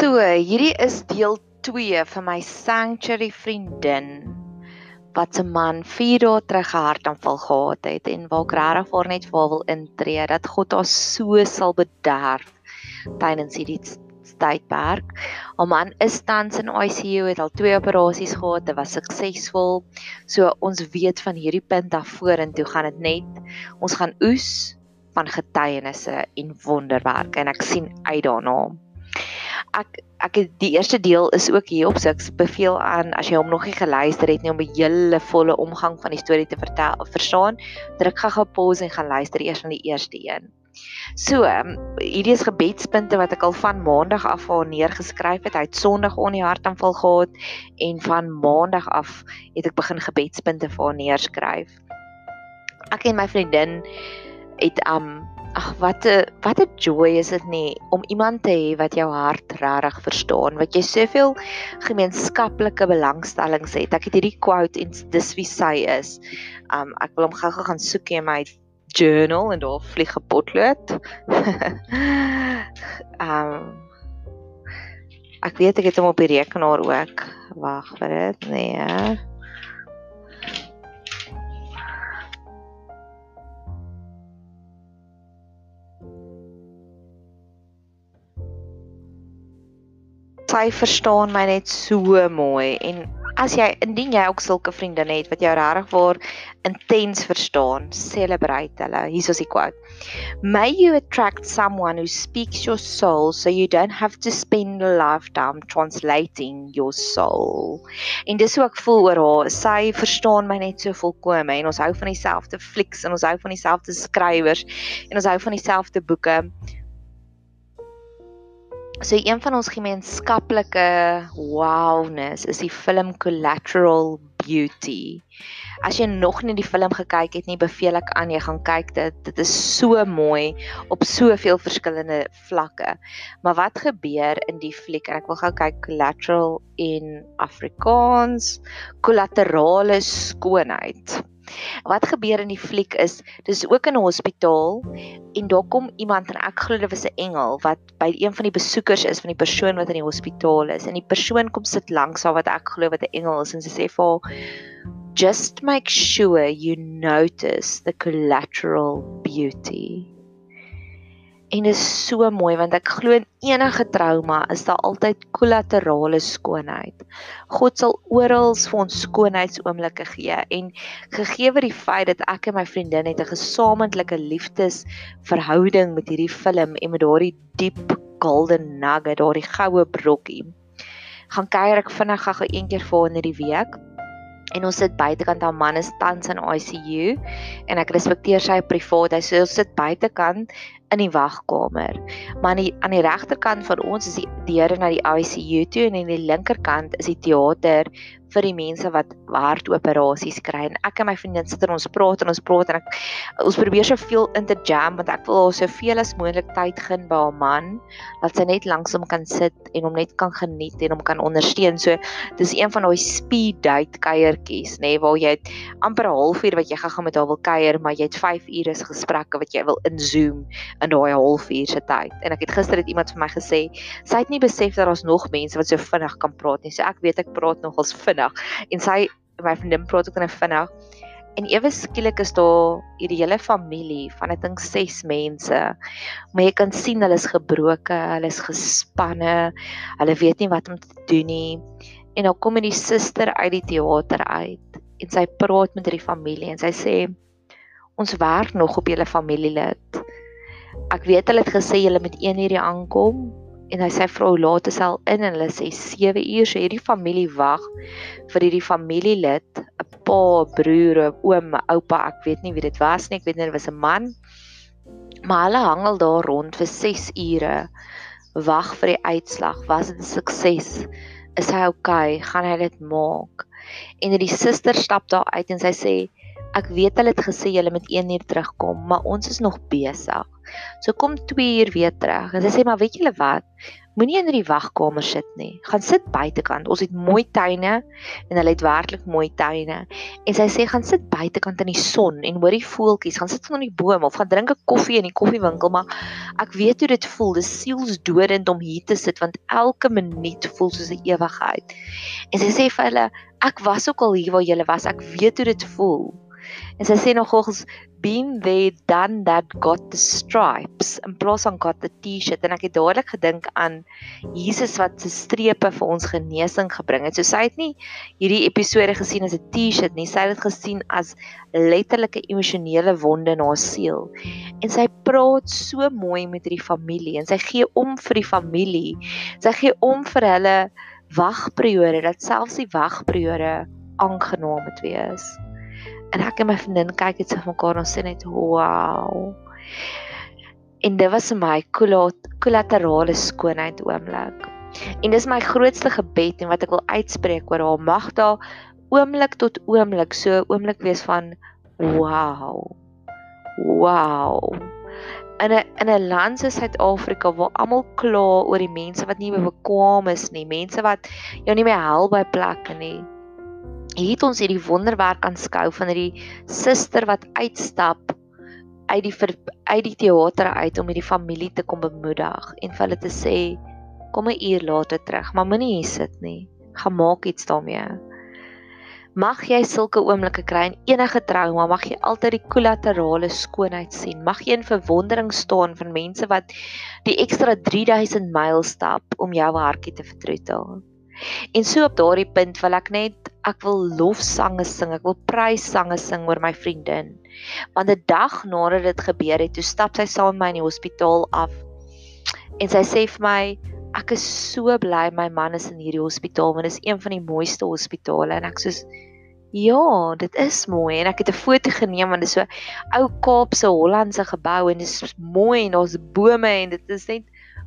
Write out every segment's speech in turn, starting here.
So, hierdie is deel 2 van my sanctuary vriendin wat se man 4 dae terug 'n hartaanval gehad het en waar ek regtig vir net vir wil intree dat God haar so sal bederf tydens hierdie tydperk. Haar man is tans in ICU, het al twee operasies gehad, dit was suksesvol. So ons weet van hierdie punt af vorentoe gaan dit net ons gaan oes van getuienisse en wonderwerke en ek sien uit daarna ek ek het die eerste deel is ook hier op ek beveel aan as jy hom nog nie geluister het nie om 'n hele volle omgang van die storie te vertel of verstaan druk gou-gou pause en gaan luister eers na die eerste een. So, um, hierdie is gebedspunte wat ek al van maandag af al neergeskryf het. Hy het Sondag on die hartaanval gehad en van maandag af het ek begin gebedspunte vir haar neerskryf. Ek en my vriendin het um Ag wat 'n wat 'n joy is dit nie om iemand te hê wat jou hart regtig verstaan, wat jy soveel gemeenskaplike belangstellings het. Ek het hierdie quote en dis wie sy is. Um ek wil hom gou-gou gaan soek in my journal en daar vlieg 'n potlood. um Ek weet ek het hom op die rekenaar ook. Wag vir dit. Nee. Sy verstaan my net so mooi en as jy indien jy ook sulke vriendinne het wat jou regtig waar intens verstaan, celebrate hulle. Hier is die quote. May you attract someone who speaks your soul so you don't have to spend a lifetime translating your soul. En dis hoe ek voel oor haar. Sy verstaan my net so volkome en ons hou van dieselfde flieks en ons hou van dieselfde skrywers en ons hou van dieselfde boeke. So een van ons gemeenskaplike wowness is die film Collateral Beauty. As jy nog nie die film gekyk het nie, beveel ek aan jy gaan kyk dit. Dit is so mooi op soveel verskillende vlakke. Maar wat gebeur in die fliek? Ek wil gou kyk Collateral in Afrikaans. Collaterale skoonheid. Wat gebeur in die fliek is dis ook in 'n hospitaal en daar kom iemand en ek glo dit was 'n engel wat by een van die besoekers is van die persoon wat in die hospitaal is. En die persoon kom sit langs haar wat ek glo wat 'n engel is en sy sê vir haar just make sure you notice the collateral beauty En dit is so mooi want ek glo in enige trauma is daar altyd kollaterale skoonheid. God sal oral vir ons skoonheidsoomblikke gee en gegee word die feit dat ek en my vriendin het 'n gesamentlike liefdesverhouding met hierdie film en met daardie diep golden nugget, daardie goue brokkie. Gaan kuier ek vinnig gou een keer voor in die week en ons sit buitekant haar man is tans in ICU en ek respekteer sy privaatheid. So ons sit buitekant in die wagkamer. Maar aan die aan die regterkant van ons is die deure na die ICU toe en aan die linkerkant is die teater vir die mense wat hartoperasies kry en ek en my vriendin sit en ons praat en ons praat en ek ons probeer soveel in te jam want ek wil haar soveel as moontlik tyd gun by haar man dat sy net langs hom kan sit en hom net kan geniet en hom kan ondersteun. So dis een van daai speed date kuiertjies nê nee, waar jy amper 'n halfuur wat jy gaan met haar wil kuier, maar jy het 5 ure se gesprekke wat jy wil inzoom in daai halfuur se tyd. En ek het gister het iemand vir my gesê sy het nie besef dat daar's nog mense wat so vinnig kan praat nie. So ek weet ek praat nogals vinnig vinnig en sy my vriendin praat ook net vinnig en ewe skielik is daar hierdie hele familie van ek dink 6 mense. Maar jy kan sien hulle is gebroke hulle is gespanne hulle weet nie wat om te doen nie. En dan kom 'n die suster uit die teater uit en sy praat met die familie en sy sê ons werk nog op julle familielid. Ek weet hulle het gesê julle moet 1 uur aankom en hy sê vrou laat is al in en hulle sê 7 uur so hierdie familie wag vir hierdie familielid 'n pa, broer, oom, oupa, ek weet nie wie dit was nie, ek weet net dit was 'n man. Maar hulle hangel daar rond vir 6 ure wag vir die uitslag. Was dit 'n sukses? Is hy okay? Gaan hy dit maak? En die suster stap daar uit en sy sê Ek weet hulle het gesê julle moet 1 uur terugkom, maar ons is nog besig. So kom 2 uur weer terug. En sy sê maar weet julle wat? Moenie in die wagkamer sit nie. Gaan sit buitekant. Ons het mooi tuine en hulle het werklik mooi tuine. En sy sê gaan sit buitekant in die son en hoor die voeltjies. Gaan sit onder die boom of gaan drink 'n koffie in die koffiewinkel, maar ek weet hoe dit voel. Dis sielsdodend om hier te sit want elke minuut voel soos 'n ewigheid. En sy sê vir hulle, ek was ook al hier waar julle was. Ek weet hoe dit voel. En sy sê nogals been there done that got the stripes in plaas van got the t-shirt en ek het dadelik gedink aan Jesus wat se strepe vir ons genesing gebring het. So sy het nie hierdie episode gesien as 'n t-shirt nie, sy het dit gesien as letterlike emosionele wonde in haar siel. En sy praat so mooi met hierdie familie en sy gee om vir die familie. Sy gee om vir hulle wagperiode dat selfs die wagperiode aangenaam moet wees. En ek en my vriendin kyk net so vir mekaar en ons sê net wow. En dit was vir my kollaterale skoonheid oomblik. En dis my grootste gebed en wat ek wil uitspreek oor haar mag daar oomblik tot oomblik so oomblik wees van wow. Wow. In 'n in 'n land soos Suid-Afrika waar almal kla oor die mense wat nie bekwame is nie, mense wat jou nie meer help by plekke nie het ons hierdie wonderwerk aanskou van hierdie suster wat uitstap uit die ver, uit die teater uit om hierdie familie te kom bemoedig en vir hulle te sê kom 'n uur later terug, maar moenie hier sit nie. Gaan maak iets daarmee. Mag jy sulke oomblikke kry in enige trauma, mag jy altyd die kollaterale skoonheid sien. Mag jy in verwondering staan van mense wat die ekstra 3000 myl stap om jou hartjie te vertroetel. En so op daardie punt wil ek net ek wil lofsange sing, ek wil pryssange sing oor my vriendin. Want 'n dag nadat dit gebeur het, toe stap sy saam met my in die hospitaal af. En sy sê vir my, ek is so bly my man is in hierdie hospitaal want dit is een van die mooiste hospitale en ek sê Ja, dit is mooi en ek het 'n foto geneem want dit is so ou Kaapse Hollandse gebou en dit is mooi en daar's bome en dit is net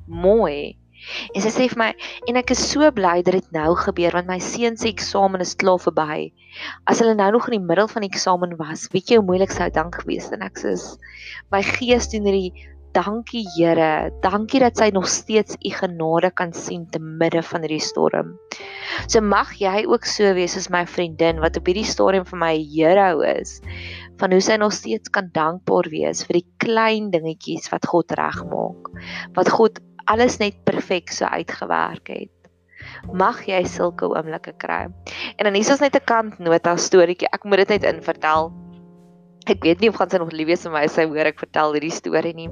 mooi. En sy sê vir my en ek is so bly dat dit nou gebeur want my seun se eksamen is klaar verby. As hulle nou nog in die middel van die eksamen was, weet jy hoe moeilik sou dit dan gewees het en ek sê my gees doen hierdie dankie Here, dankie dat sy nog steeds u genade kan sien te midde van hierdie storm. So mag jy ook so wees as my vriendin wat op hierdie stadium vir my hero is van hoe sy nog steeds kan dankbaar wees vir die klein dingetjies wat God regmaak. Wat God alles net perfek so uitgewerk het. Mag jy sulke oomblikke kry. En dan hier is net 'n kant nota storieetjie. Ek moet dit net in vertel. Ek weet nie of gaan sy nog lief wees vir my as sy hoor ek vertel hierdie storie nie.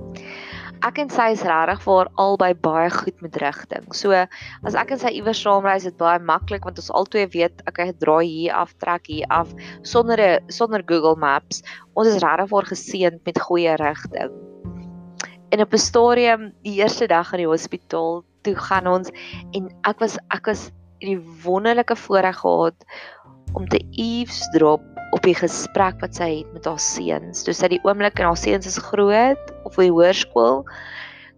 Ek en sy is regtig vir albei baie goed met rigting. So as ek en sy iewers saamreis, is dit baie maklik want ons albei weet okay, draai hier af, trek hier af sonder 'n sonder Google Maps. Ons is regtig voor geseënd met goeie rigting. En op 'n stadium die eerste dag in die hospitaal, toe gaan ons en ek was ek was die wonderlike voorreg gehad om te eavesdrop op die gesprek wat sy het met haar seuns. Toe sy die oomblik en haar seuns is groot of by hoërskool,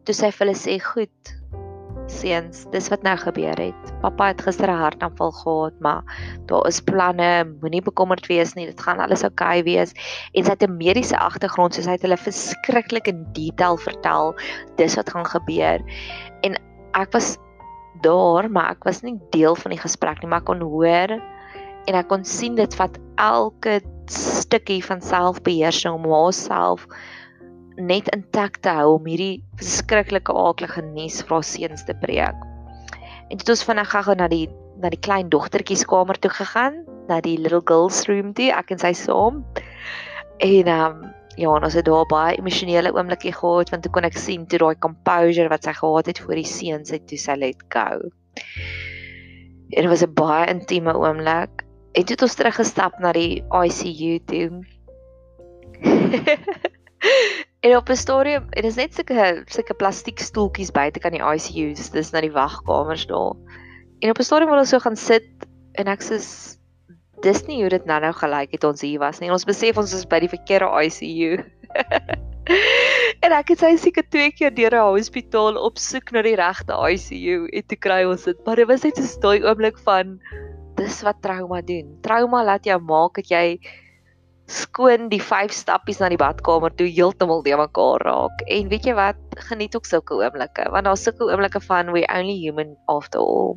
toe sy vir hulle sê, "Goed, seuns, dis wat nou gebeur het. Pappa het gister 'n hartaanval gehad, maar daar is planne, moenie bekommerd wees nie, dit gaan alles oukei okay wees." En sy het 'n mediese agtergrond, so sy het hulle verskriklik in detail vertel dis wat gaan gebeur. En ek was daar, maar ek was nie deel van die gesprek nie, maar ek kon hoor en ek kon sien dit vat elke stukkie van selfbeheersing om haarself net intact te hou om hierdie verskriklike aaklige nuus vir haar seuns te breek. En dit het ons vinnig gou na die na die klein dogtertjie se kamer toe gegaan, na die little girls room toe, ek en sy saam. En ehm um, ja, ons het daar baie emosionele oomblikke gehad want toe kon ek sien toe daai composure wat sy gehad het vir die seuns het toe sy let go. En dit was 'n baie intieme oomblik. En toe het ons teruggestap na die ICU toe. En op 'n stadium, dit is net sulke sulke plastiek stoeltjies buite kan die ICU's, dis na die wagkamers daar. En op 'n stadium wil ons so gaan sit en ek sê dis nie hoe dit nou-nou gelyk het ons hier was nie. Ons besef ons is by die verkeerde ICU. en ek het sy seker twee keer deur 'n hospitaal op soek na die regte ICU en toe kry ons dit. Maar dit was net so 'n daai oomblik van dis wat trauma doen. Trauma laat jou maak dat jy skoon die vyf stappies na die badkamer toe heeltemal de mekaar raak. En weet jy wat? Geniet ook sulke oomblikke want daar's sulke oomblikke van we only human after all.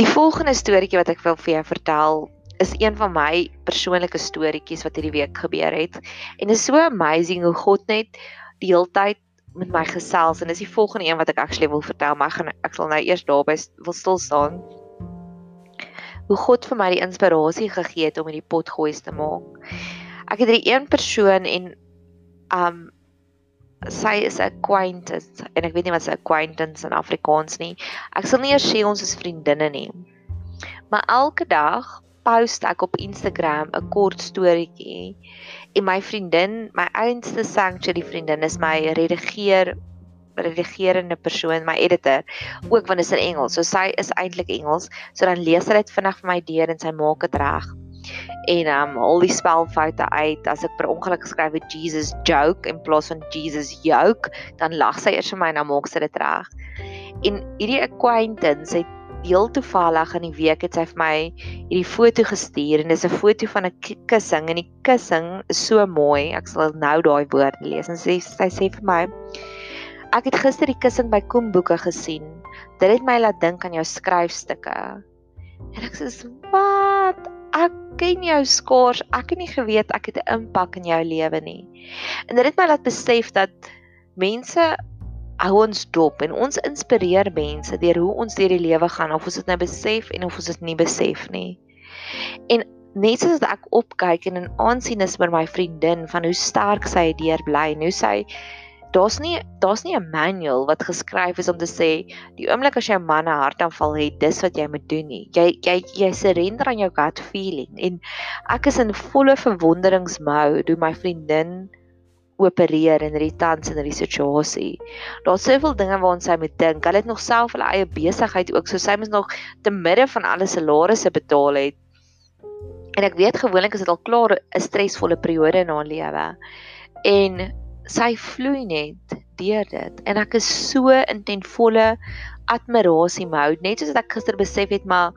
Die volgende storieetjie wat ek wil vir jou vertel is een van my persoonlike storieetjies wat hierdie week gebeur het. En dit is so amazing hoe God net die hele tyd met my gesels en dis die volgende een wat ek actually wil vertel, maar ek gaan ek sal nou eers daarby wil stil staan hoe God vir my die inspirasie gegee het om hierdie potgoeie te maak. Ek het hierdie een persoon en um sy is 'n acquaintance en ek weet nie wat 'n acquaintance in Afrikaans nie. Ek sal nie eers sê ons is vriendinne nie. Maar elke dag post ek op Instagram 'n kort storieetjie en my vriendin, my einste sanctuary vriendin is my redigeer redigerende persoon, my editor, ook want dit is in Engels. So sy is eintlik Engels. So dan lees sy dit vinnig vir my deur en sy maak dit reg. En um al die spelfoute uit. As ek per ongeluk geskryf het Jesus joke in plaas van Jesus yoke, dan lag sy eers vir my en dan maak sy dit reg. En hierdie acquaintance het heel toevallig in die week het sy vir my hierdie foto gestuur en dis 'n foto van 'n kussing en die kussing is so mooi. Ek sal nou daai woord lees en sy sy sê vir my Ek het gister die kussing by Koem boeke gesien. Dit het my laat dink aan jou skryfstukke. En ek sê, "Wat? Ek ken jou skaars. Ek het nie geweet ek het 'n impak in jou lewe nie." En dit het my laat besef dat mense hou ons dop en ons inspireer mense deur hoe ons deur die lewe gaan of ons dit nou besef en of ons dit nie besef nie. En net soos ek opkyk en in aansien is vir my vriendin van hoe sterk sy deur bly en hoe sy daar's nie daar's nie 'n manual wat geskryf is om te sê die oomblik as jy 'n man 'n hartaanval het, dis wat jy moet doen nie. Jy jy jy surrender aan jou gut feeling en ek is in volle verwonderingsmou hoe my vriendin opereer in hierdie tans in hierdie situasie. Daar's soveel dinge waaraan sy moet dink. Hulle het nog self hulle eie besigheid ook, so sy moet nog te midde van alle salarisse betaal het. En ek weet gewoonlik is dit al klaar 'n stresvolle periode in haar lewe. En sy vloei net deur dit. En ek is so in ten volle admirasie mode net soos ek gister besef het maar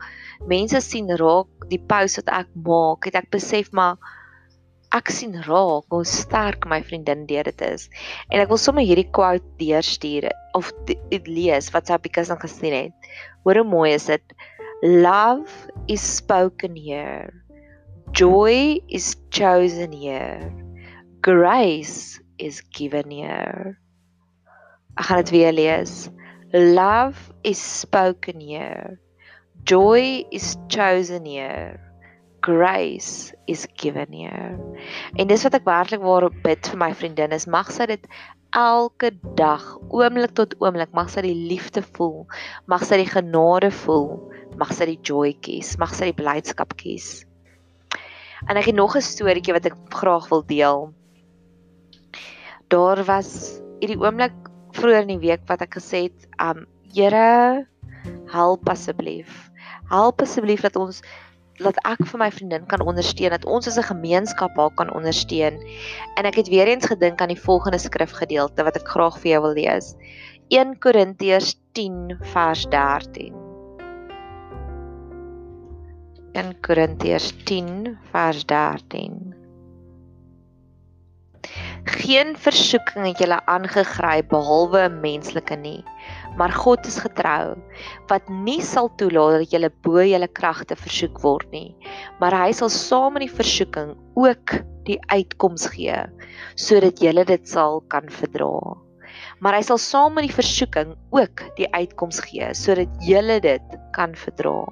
mense sien raak die post wat ek maak het ek besef maar ek sien raak hoe sterk my vriendin deur dit is. En ek wil sommer hierdie quote deurstuur of lees wat sy op die kussing gesien het. Hoor hoe mooi is dit. Love is spoken here. Joy is chosen here. Grace is given here. Ek gaan dit weer lees. Love is spoken here. Joy is chosen here. Grace is given here. En dis wat ek werklik waar bid vir my vriendin is mag sy dit elke dag, oomblik tot oomblik, mag sy die liefde voel, mag sy die genade voel, mag sy die joy kies, mag sy die blydskap kies. En ek het nog 'n storieetjie wat ek graag wil deel daar was hierdie oomblik vroeër in die week wat ek gesê het, um Here, help asseblief. Help asseblief dat ons dat ek vir my vriendin kan ondersteun, dat ons as 'n gemeenskap haar kan ondersteun. En ek het weer eens gedink aan die volgende skrifgedeelte wat ek graag vir jou wil lees. 1 Korintiërs 10 vers 13. 1 Korintiërs 10 vers 13. Geen versoeking het julle aangegryp behalwe 'n menslike nie, maar God is getrou wat nie sal toelaat dat julle bo julle kragte versoek word nie, maar hy sal saam met die versoeking ook die uitkoms gee sodat julle dit sal kan verdra. Maar hy sal saam met die versoeking ook die uitkoms gee sodat julle dit kan verdra.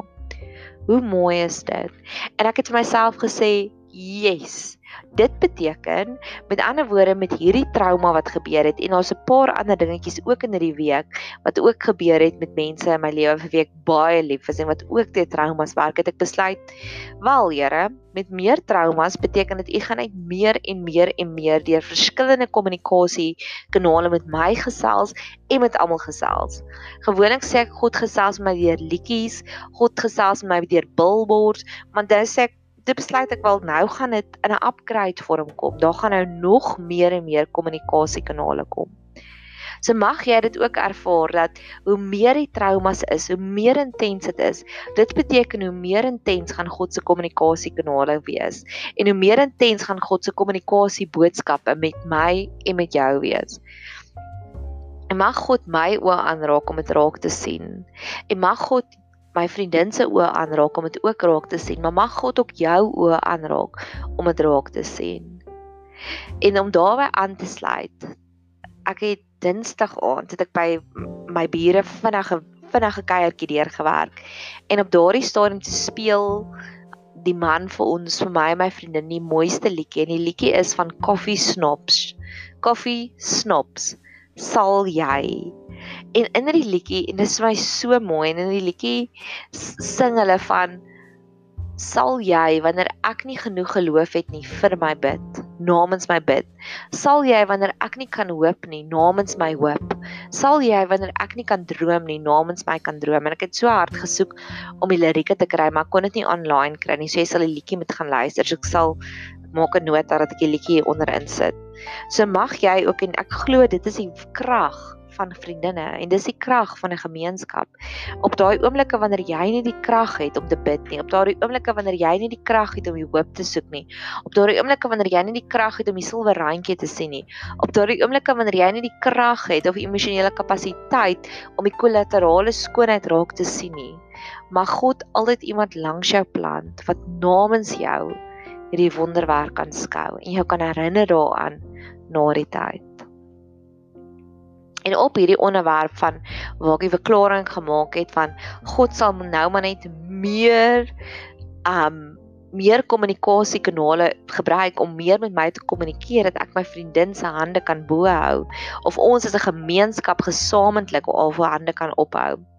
Hoe mooi is dit? En ek het vir myself gesê, "Yes." Dit beteken met ander woorde met hierdie trauma wat gebeur het en daar's 'n paar ander dingetjies ook in hierdie week wat ook gebeur het met mense in my lewe vir wie ek baie lief is en wat ook te traumas werk het ek besluit wel Here met meer traumas beteken dit u gaan uit meer en meer en meer deur verskillende kommunikasie kanale met my gesels en met almal gesels. Gewoonlik sê ek God gesels met my deur liedjies, God gesels met my deur billboards, maar dan sê ek dit besluit ek wel nou gaan dit in 'n upgrade vorm kom. Daar gaan nou nog meer en meer kommunikasiekanale kom. So mag jy dit ook ervaar dat hoe meer die traumas is, hoe meer intens dit is, dit beteken hoe meer intens gaan God se kommunikasiekanale wees en hoe meer intens gaan God se kommunikasie boodskappe met my en met jou wees. En mag God my oë aanraak om dit raak te sien. En mag God my vriendin se oë aanraak om dit ook raak te sien, maar mag God ook jou oë aanraak om dit raak te sien. En om daarbey aan te sluit. Ek het Dinsdag aand het ek by my bure vinnige vinnige kuiertjie deurgewerk en op daardie stadium te speel die man vir ons vir my en my vriendin die mooiste liedjie en die liedjie is van Coffee Snobs. Coffee Snobs. Sal jy En in die liedjie en dit is my so mooi en in die liedjie sing hulle van sal jy wanneer ek nie genoeg geloof het nie vir my bid namens my bid. Sal jy wanneer ek nie kan hoop nie namens my hoop. Sal jy wanneer ek nie kan droom nie namens my kan droom. En ek het so hard gesoek om die lirieke te kry maar kon dit nie online kry nie so jy sal die liedjie moet gaan luister. So ek sal maak 'n nota dat ek die liedjie onderin sit so mag jy ook en ek glo dit is die krag van vriendinne en dis die krag van 'n gemeenskap. Op daai oomblikke wanneer jy nie die krag het om te bid nie, op daai oomblikke wanneer jy nie die krag het om die hoop te soek nie, op daai oomblikke wanneer jy nie die krag het om die silwer randjie te sien nie, op daai oomblik wanneer jy nie die krag het of emosionele kapasiteit om die kollaterale skoonheid raak te sien nie, mag God altyd iemand langs jou plant wat namens jou hierdie wonderwerk kan skou en jou kan herinner daaraan na die tyd. En op hierdie onderwerp van waar ek 'n verklaring gemaak het van God sal nou maar net meer um meer kommunikasiekanale gebruik om meer met my te kommunikeer dat ek my vriendin se hande kan bo hou of ons as 'n gemeenskap gesamentlik al voor hande kan ophou.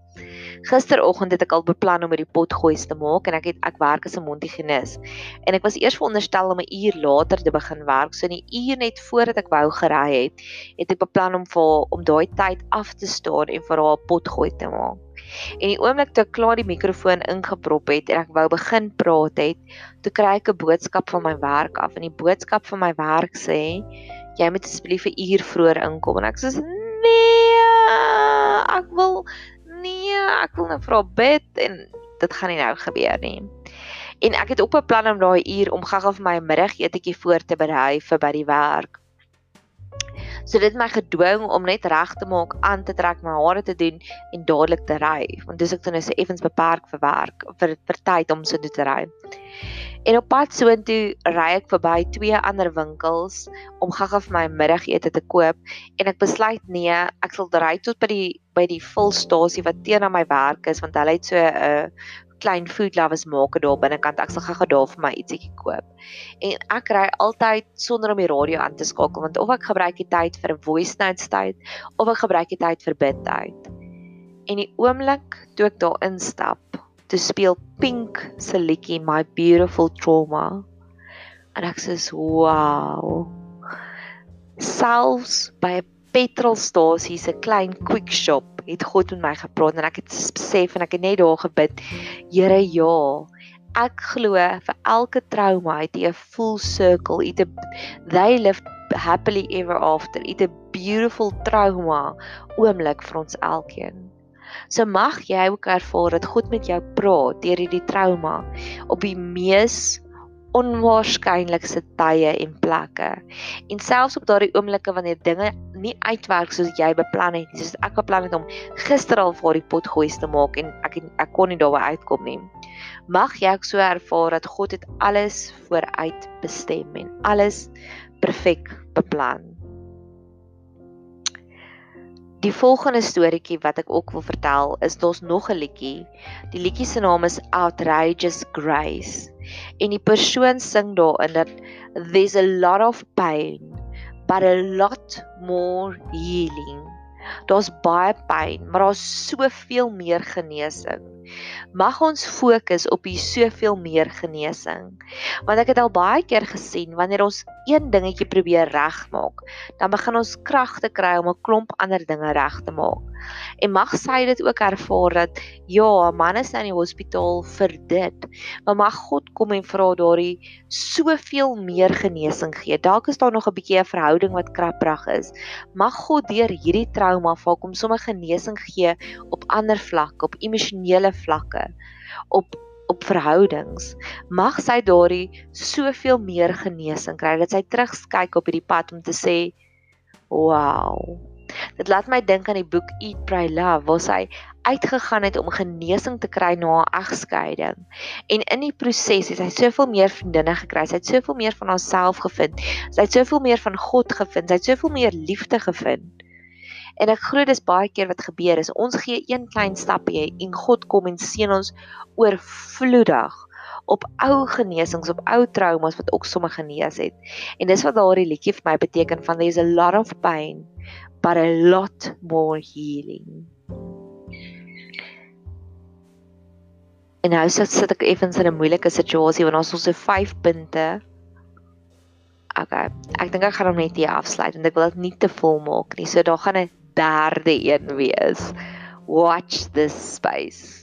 Gisteroggend het ek al beplan om hierdie potgoeis te maak en ek het ek werk as 'n mondhygiënis. En ek was eers veronderstel om 'n uur later te begin werk. So in die uur net voordat ek wou gery het, het ek beplan om vir om daai tyd af te staan en vir haar 'n potgooi te maak. En die oomblik toe ek klaar die mikrofoon ingeprop het en ek wou begin praat het, toe kry ek 'n boodskap van my werk af en die boodskap van my werk sê jy moet asseblief 'n uur vroeër inkom en ek sê nee, ek wil nee, ek wil nou vra bid en dit gaan nie nou gebeur nie. En ek het op 'n plan om daai uur om gou-gou vir my middagetjie voor te berei vir by die werk. So dit my gedwing om net reg te maak, aan te trek, my hare te doen en dadelik te ry, want dis ek dan is effens beperk vir werk vir vir tyd om so te ry. En op pad soontoe ry ek verby twee ander winkels om gaga vir my middagete te koop en ek besluit nee, ek sal ry tot by die by die volstasie wat teen aan my werk is want hulle het so 'n uh, klein food lovers maak daar binnekant. Ek sal gaga daar vir my ietsie koop. En ek ry altyd sonder om die radio aan te skakel want of ek gebruik die tyd vir 'n voice note tyd of ek gebruik die tyd vir bid tyd. En die oomblik toe ek daar instap te speel Pink se liedjie My Beautiful Trauma. En ek sê wow. Selfs by 'n petrolstasie se klein quick shop het God met my gepraat en ek het besef en ek het net daar gebid. Here ja. Ek glo vir elke trauma het jy 'n full circle, it a they live happily ever after. It a beautiful trauma oomblik vir ons elkeen. So mag jy ook ervaar dat God met jou praat deur hierdie trauma op die mees onwaarskynlikste tye en plekke. En selfs op daardie oomblikke wanneer dinge nie uitwerk soos jy beplan het nie, soos ek beplan het om gister al vir die pot gooi te maak en ek ek kon nie daarby uitkom nie. Mag jy ook so ervaar dat God dit alles vooruit bestem en alles perfek beplan. Die volgende storieetjie wat ek ook wil vertel is daar's nog 'n liedjie. Die liedjie se naam is Outrageous Grace. En die persoon sing daarin dat there's a lot of pain but a lot more healing. Daar's baie pyn, maar daar's soveel meer genesing. Mag ons fokus op die soveel meer genesing. Want ek het al baie keer gesien wanneer ons een dingetjie probeer regmaak, dan begin ons krag te kry om 'n klomp ander dinge reg te maak. En mag sy dit ook ervaar dat ja, 'n man is nou in die hospitaal vir dit, maar mag God kom en vra daardie soveel meer genesing gee. Dalk is daar nog 'n bietjie 'n verhouding wat krapprag is. Mag God deur hierdie trauma vir kom sommer genesing gee op ander vlakke, op emosionele vlakke, op op verhoudings. Mag sy daardie soveel meer genesing kry dat sy terugskyk op hierdie pad om te sê, "Wow, Dit laat my dink aan die boek Eat Pray Love waar sy uitgegaan het om genesing te kry na haar egskeiding. En in die proses het sy soveel meer vriendinne gekry, sy het soveel meer van haarself gevind. Sy het soveel meer van God gevind, sy het soveel meer liefde gevind. En ek glo dis baie keer wat gebeur is ons gee een klein stapie en God kom en seën ons oorvloedig op ou genesings op ou traumas wat ook sommer genees het. En dis wat daardie liedjie vir my beteken van there's a lot of pain but a lot more healing. En nou sit sit ek effens in 'n moeilike situasie want ons het so 5 punte. Okay, ek dink ek gaan hom net hier afsluit want ek wil dit nie te vol maak nie. So daar gaan 'n derde een wees. Watch this space.